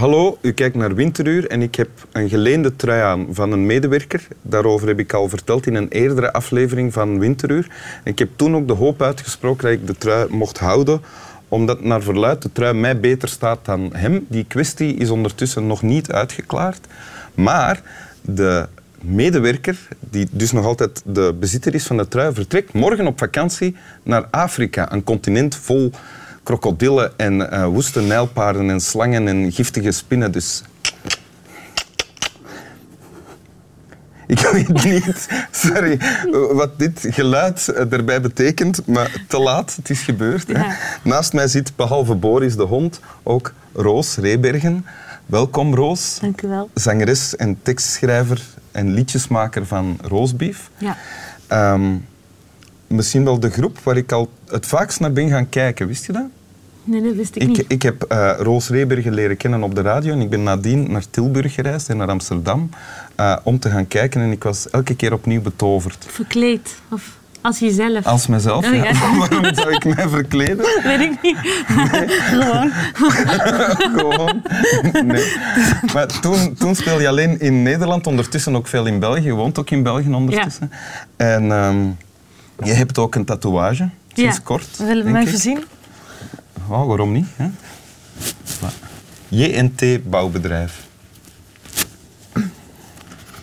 Hallo, u kijkt naar Winteruur en ik heb een geleende trui aan van een medewerker. Daarover heb ik al verteld in een eerdere aflevering van Winteruur. ik heb toen ook de hoop uitgesproken dat ik de trui mocht houden, omdat naar verluid de trui mij beter staat dan hem. Die kwestie is ondertussen nog niet uitgeklaard. Maar de medewerker, die dus nog altijd de bezitter is van de trui, vertrekt morgen op vakantie naar Afrika. Een continent vol krokodillen en uh, woeste nijlpaarden en slangen en giftige spinnen. Dus Ik weet niet, sorry, wat dit geluid erbij betekent, maar te laat, het is gebeurd. Hè. Naast mij zit, behalve Boris de hond, ook Roos Rebergen. Welkom Roos. Dank u wel. Zangeres en tekstschrijver en liedjesmaker van Roosbeef. Ja. Ehm, misschien wel de groep waar ik al het vaakst naar ben gaan kijken, wist je dat? Nee, dat wist ik, niet. Ik heb uh, Roos Rebergen leren kennen op de radio en ik ben nadien naar Tilburg gereisd en naar Amsterdam uh, om te gaan kijken en ik was elke keer opnieuw betoverd. Verkleed? Of als jezelf? Als mezelf, oh, ja. Waarom zou ik mij verkleden? Weet ik niet. Gewoon. Gewoon. Nee. Maar toen, toen speelde je alleen in Nederland, ondertussen ook veel in België. Je woont ook in België ondertussen. Ja. En um, je hebt ook een tatoeage, sinds kort. Willen we mij voorzien? Oh, waarom niet? Hè? JNT Bouwbedrijf.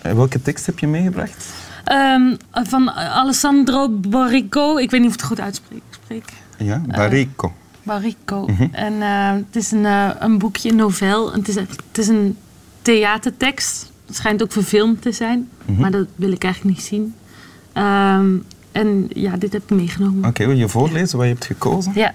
En welke tekst heb je meegebracht? Um, van Alessandro Barrico. Ik weet niet of ik het goed uitspreek. Ja, Barrico. Uh, Barrico. Mm -hmm. En uh, het is een, uh, een boekje, een novel. Het is, het is een theatertekst. Het schijnt ook verfilmd te zijn. Mm -hmm. Maar dat wil ik eigenlijk niet zien. Um, en ja, dit heb ik meegenomen. Oké, okay, wil je voorlezen wat je hebt gekozen? Ja.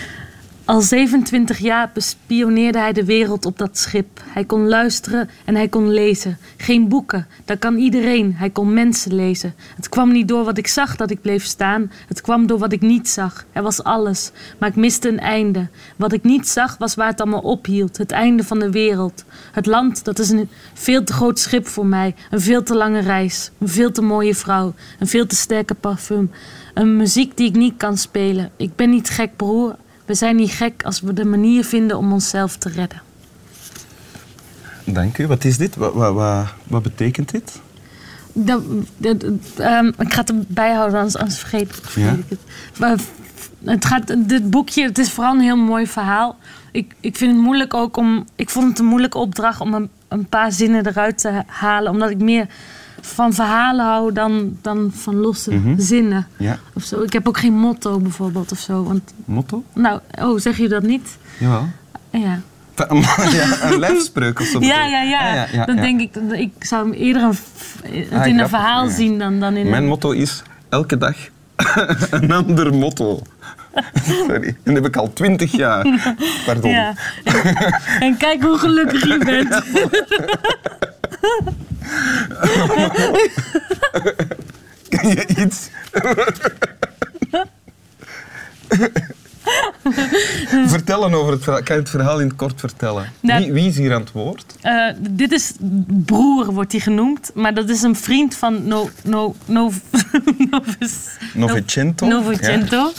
Al 27 jaar bespioneerde hij de wereld op dat schip. Hij kon luisteren en hij kon lezen. Geen boeken, dat kan iedereen. Hij kon mensen lezen. Het kwam niet door wat ik zag dat ik bleef staan. Het kwam door wat ik niet zag. Er was alles, maar ik miste een einde. Wat ik niet zag was waar het allemaal ophield. Het einde van de wereld. Het land, dat is een veel te groot schip voor mij. Een veel te lange reis. Een veel te mooie vrouw. Een veel te sterke parfum. Een muziek die ik niet kan spelen. Ik ben niet gek, broer. We zijn niet gek als we de manier vinden om onszelf te redden. Dank u. Wat is dit? Wat, wat, wat, wat betekent dit? Dat, dat, um, ik ga het erbij houden, anders, anders vergeet, vergeet ja? ik het. Maar het gaat, dit boekje, het is vooral een heel mooi verhaal. Ik, ik vind het moeilijk ook om... Ik vond het een moeilijke opdracht om een, een paar zinnen eruit te halen. Omdat ik meer van verhalen hou dan, dan van losse Mhm. zinnen. Ja. Of zo. Ik heb ook geen motto bijvoorbeeld of zo. Want, Motto? nou, oh, zeg je dat niet? Jawel. Ja. ja, een lijfspreuk of zo. Ja, ja, ja. Ah, ja, ja, dan denk ik, dat- ik zou hem eerder een, het in een verhaal zien dan, dan in Mijn een... motto is elke dag een ander motto. Sorry, en dat heb ik al twintig jaar. Pardon. En, en kijk hoe gelukkig je bent. Kan je iets... vertellen over het verhaal. Kan je het verhaal in het kort vertellen? Nou- wie, wie is hier aan het woord? Eh, dit is broer, wordt hij genoemd. Maar dat is een vriend van no, no, no, Novis-? Novecento. Ja, ja.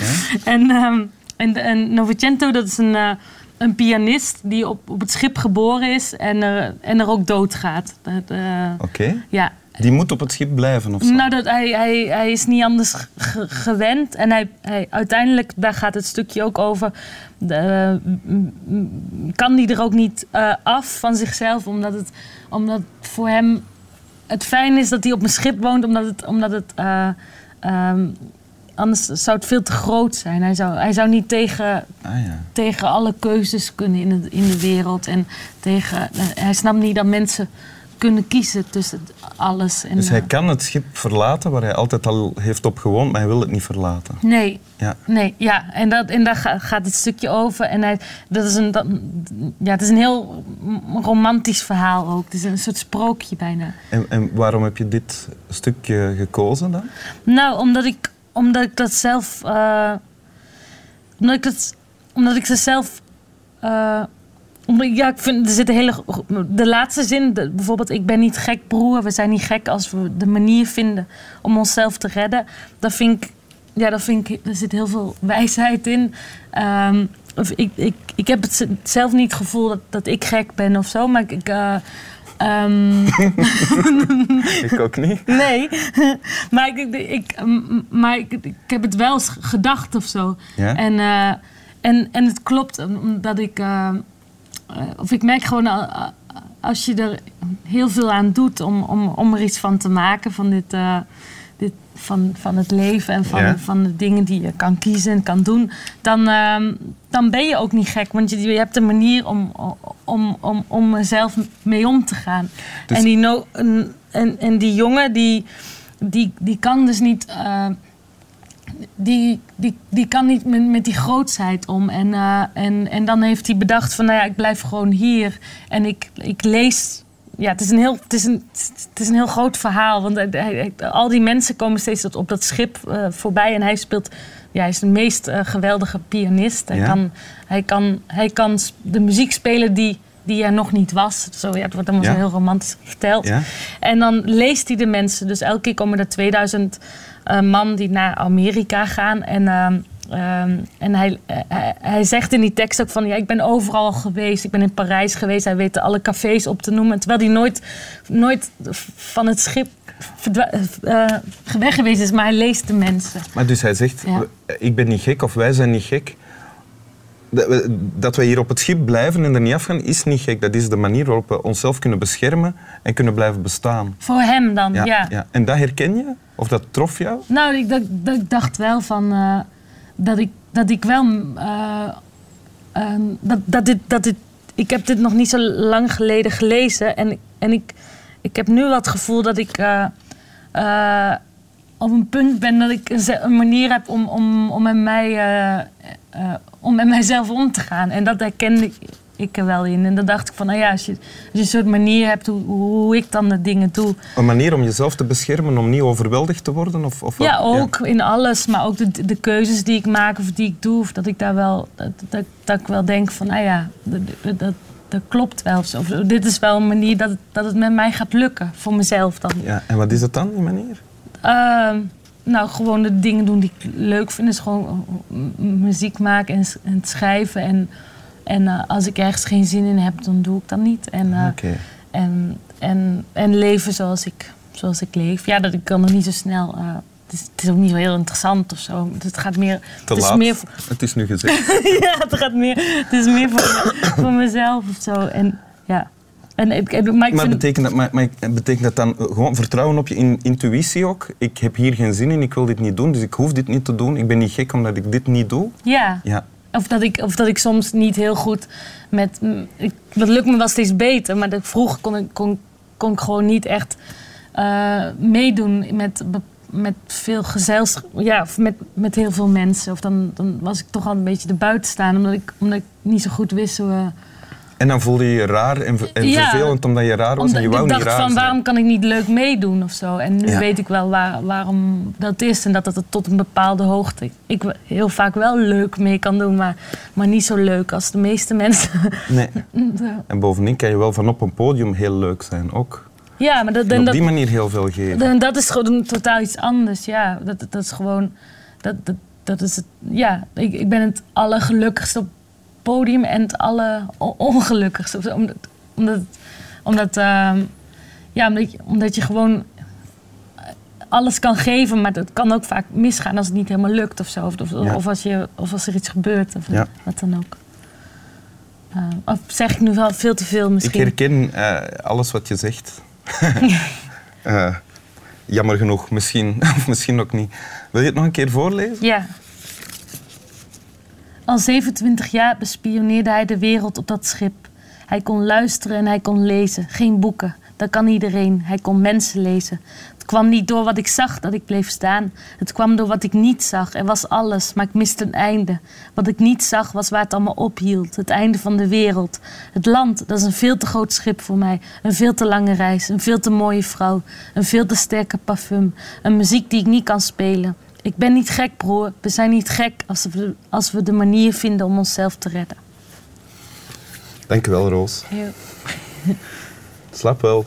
En, ehm, en, en Novecento, dat is een, eh, een pianist die op, op het schip geboren is en, er en er ook doodgaat. Eh, Oké. ja. Die moet op het schip blijven of zo? Nou, dat, hij, hij, hij is niet anders ge- gewend. En hij, hij, uiteindelijk, daar gaat het stukje ook over. de- m- kan hij er ook niet eh, af van zichzelf, omdat het, omdat voor hem het fijn is dat hij op een schip woont, omdat het. Omdat het eh, ehm, anders zou het veel te groot zijn. Hij zou, hij zou niet tegen, Ah ja. tegen alle keuzes kunnen in, het, in de wereld. En tegen, hij snapt niet dat mensen kunnen kiezen tussen alles. En, Dus hij eh, kan het schip verlaten waar hij altijd al heeft op gewoond, maar hij wil het niet verlaten. Nee, Ja. nee, ja. En, dat, en daar ga- gaat het stukje over. En hij, dat is een, dat, ja, het is een heel romantisch verhaal ook. Het is een soort sprookje bijna. En, en waarom heb je dit stukje gekozen dan? Nou, omdat ik, omdat ik dat zelf... eh, omdat ik dat... Omdat ik ze zelf... eh, omdat, ja, ik vind, er zit een hele... De laatste zin, bijvoorbeeld... Ik ben niet gek, broer. We zijn niet gek als we de manier vinden om onszelf te redden. Dat vind ik... Ja, dat vind ik... Er zit heel veel wijsheid in. Ehm, of ik, ik, ik heb het zelf niet het gevoel dat, dat ik gek ben of zo, maar ik. eh, ehm, Ik ook niet. nee, maar, ik, ik, maar ik, ik heb het wel eens gedacht of zo. Ja? En, eh, en, en het klopt, omdat ik. eh, eh, of ik merk gewoon als je er heel veel aan doet om, om, om er iets van te maken van dit. eh, dit van, van het leven en van, Ja. van de dingen die je kan kiezen en kan doen, dan, ehm, dan ben je ook niet gek. Want je, je hebt een manier om, om, om, om er zelf mee om te gaan. Dus- En, die no, en, en, en die jongen, die, die, die kan dus niet. eh, die, die, die kan niet met, met die grootsheid om. En, eh, en, en dan heeft hij bedacht van, nou ja, ik blijf gewoon hier. En ik, ik lees... Ja, het is, een heel, het, is een, het is een heel groot verhaal. Want hij- hij- hij- al die mensen komen steeds op dat schip eh, voorbij. En hij speelt... Ja, hij is de meest eh, geweldige pianist. Hij, Ja? kan, hij, kan, hij kan de muziek spelen die, die er nog niet was. Zo, ja, het wordt allemaal Ja? zo heel romantisch verteld. Ja? En dan leest hij de mensen. Dus elke keer komen er 2000 eh, man die naar Amerika gaan. En, ehm, en hij, eh, hij, hij zegt in die tekst ook van... Ja, ik ben overal geweest. Ik ben in Parijs geweest. Hij weet alle cafés op te noemen. Terwijl hij nooit, nooit van het schip eh, weg geweest is. Maar hij leest de mensen. Maar dus hij zegt, Ja. ik ben niet gek of wij zijn niet gek. Dat we hier op het schip blijven en er niet afgaan, is niet gek. Dat is de manier waarop we onszelf kunnen beschermen en kunnen blijven bestaan. Voor hem dan, ja. ja. En dat herken je? Of dat trof jou? Nou, ik, dat, dat- ik dacht wel van dat, ik, dat ik wel. eh, ehm, dat, dat dit, dat dit, ik heb dit nog niet zo lang geleden gelezen. En, en ik, ik heb nu wat gevoel dat ik eh, eh, op een punt ben dat ik een, manier heb om, om, om, met mij, om met mijzelf om te gaan. En dat herkende ik, ik er wel in. En dan dacht ik van, nou ja, als je, als je een soort manier hebt hoe, hoe ik dan de dingen doe. Een manier om jezelf te beschermen, om niet overweldigd te worden? Of, of? Ja, ook in alles, maar ook de, de keuzes die ik maak of die ik doe, of dat ik daar wel, dat, dat, dat ik wel denk van, nou ja, dat, dat, dat, dat klopt wel. Of dit is wel een manier dat het, dat het met mij gaat lukken, voor mezelf dan. Ja, en wat is het dan, die manier? Ehm, nou, gewoon de dingen doen die ik leuk vind, is gewoon eh, muziek maken en, en schrijven. En, en eh, als ik ergens geen zin in heb, dan doe ik dat niet. En, eh, en, en, en leven zoals ik, zoals ik leef. Ja, dat ik kan nog niet zo snel. eh, het, is, het is ook niet zo heel interessant of zo. Het gaat meer. Te het is laat. meer. Het is nu gezegd. ja, het gaat meer. Het is meer voor, voor mezelf of zo. En ja. En, maar ik Maar betekent dat, maar, maar betekent dat dan gewoon vertrouwen op je in- intuïtie ook? Ik heb hier geen zin in, ik wil dit niet doen, dus ik hoef dit niet te doen. Ik ben niet gek omdat ik dit niet doe. ja. Ja, Of dat, ik, of dat ik soms niet heel goed met. Ik, dat lukt me wel steeds beter, maar vroeger kon ik, kon, kon ik gewoon niet echt eh, meedoen met, met veel gezelschap. Ja, met, met heel veel mensen. Of dan, dan was ik toch al een beetje de buiten staan, omdat ik, omdat ik niet zo goed wist hoe. eh, En dan voelde je je raar en, en Ja. vervelend omdat je raar was omdat en je wou niet raar van zijn. waarom kan ik niet leuk meedoen of zo. En nu Ja. weet ik wel waar, waarom dat is. En dat het tot een bepaalde hoogte ik heel vaak wel leuk mee kan doen. Maar, maar niet zo leuk als de meeste mensen. Nee. En bovendien kan je wel van op een podium heel leuk zijn ook. ja, maar dat, En op dat, die manier heel veel geven. En dat is gewoon totaal iets anders, ja. Dat, dat is gewoon... Dat, dat, dat is het, ja, ik, ik ben het allergelukkigste op podium en het alle ongelukkigste. Omdat, omdat, omdat, ehm, ja, omdat, je, omdat je gewoon alles kan geven, maar het kan ook vaak misgaan als het niet helemaal lukt of zo. Of, of, Ja. of, als, je, of als er iets gebeurt, of Ja. wat dan ook. Eh, of zeg ik nu wel veel te veel Ik misschien? herken eh, alles wat je zegt. Eh, jammer genoeg, misschien, of misschien ook niet. Wil je het nog een keer voorlezen? Ja. Al 27 jaar bespioneerde hij de wereld op dat schip. Hij kon luisteren en hij kon lezen. Geen boeken, dat kan iedereen. Hij kon mensen lezen. Het kwam niet door wat ik zag dat ik bleef staan. Het kwam door wat ik niet zag. Er was alles, maar ik miste een einde. Wat ik niet zag was waar het allemaal ophield. Het einde van de wereld. Het land, dat is een veel te groot schip voor mij. Een veel te lange reis. Een veel te mooie vrouw. Een veel te sterke parfum. Een muziek die ik niet kan spelen. Ik ben niet gek, broer. We zijn niet gek als we, als we de manier vinden om onszelf te redden. Dank je wel, Roos. Slaap wel.